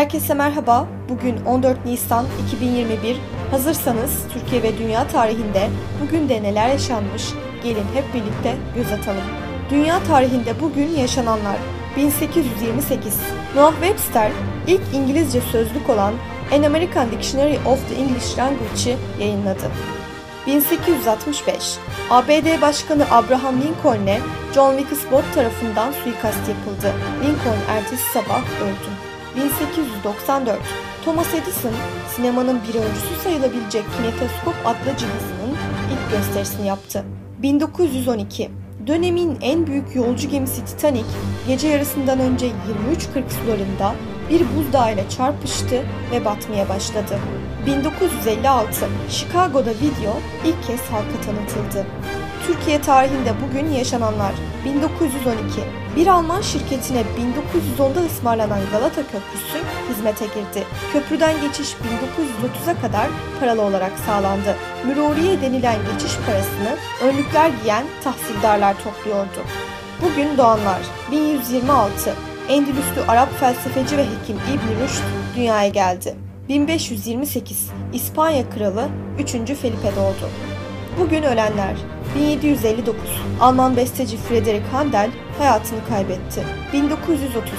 Herkese merhaba. Bugün 14 Nisan 2021. Hazırsanız Türkiye ve dünya tarihinde bugün de neler yaşanmış? Gelin hep birlikte göz atalım. Dünya tarihinde bugün yaşananlar 1828 Noah Webster ilk İngilizce sözlük olan An American Dictionary of the English Language'i yayınladı. 1865 ABD Başkanı Abraham Lincoln'e John Wilkes Booth tarafından suikast yapıldı. Lincoln ertesi sabah öldü. 1894 Thomas Edison sinemanın bir öncüsü sayılabilecek kinetoskop adlı cihazının ilk gösterisini yaptı. 1912 Dönemin en büyük yolcu gemisi Titanic gece yarısından önce 23.40 sularında bir buzdağıyla çarpıştı ve batmaya başladı. 1956 Chicago'da video ilk kez halka tanıtıldı. Türkiye tarihinde bugün yaşananlar 1912 bir Alman şirketine 1910'da ısmarlanan Galata Köprüsü hizmete girdi. Köprüden geçiş 1930'a kadar paralı olarak sağlandı. Müruriye denilen geçiş parasını önlükler giyen tahsildarlar topluyordu. Bugün doğanlar 1126 Endülüslü Arap felsefeci ve hekim İbn Rüşd dünyaya geldi. 1528 İspanya Kralı 3. Felipe doğdu. Bugün ölenler 1759 Alman besteci Friedrich Handel hayatını kaybetti. 1930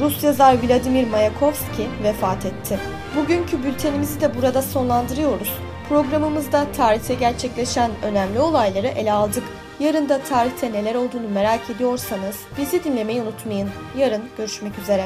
Rus yazar Vladimir Mayakovsky vefat etti. Bugünkü bültenimizi de burada sonlandırıyoruz. Programımızda tarihte gerçekleşen önemli olayları ele aldık. Yarın da tarihte neler olduğunu merak ediyorsanız bizi dinlemeyi unutmayın. Yarın görüşmek üzere.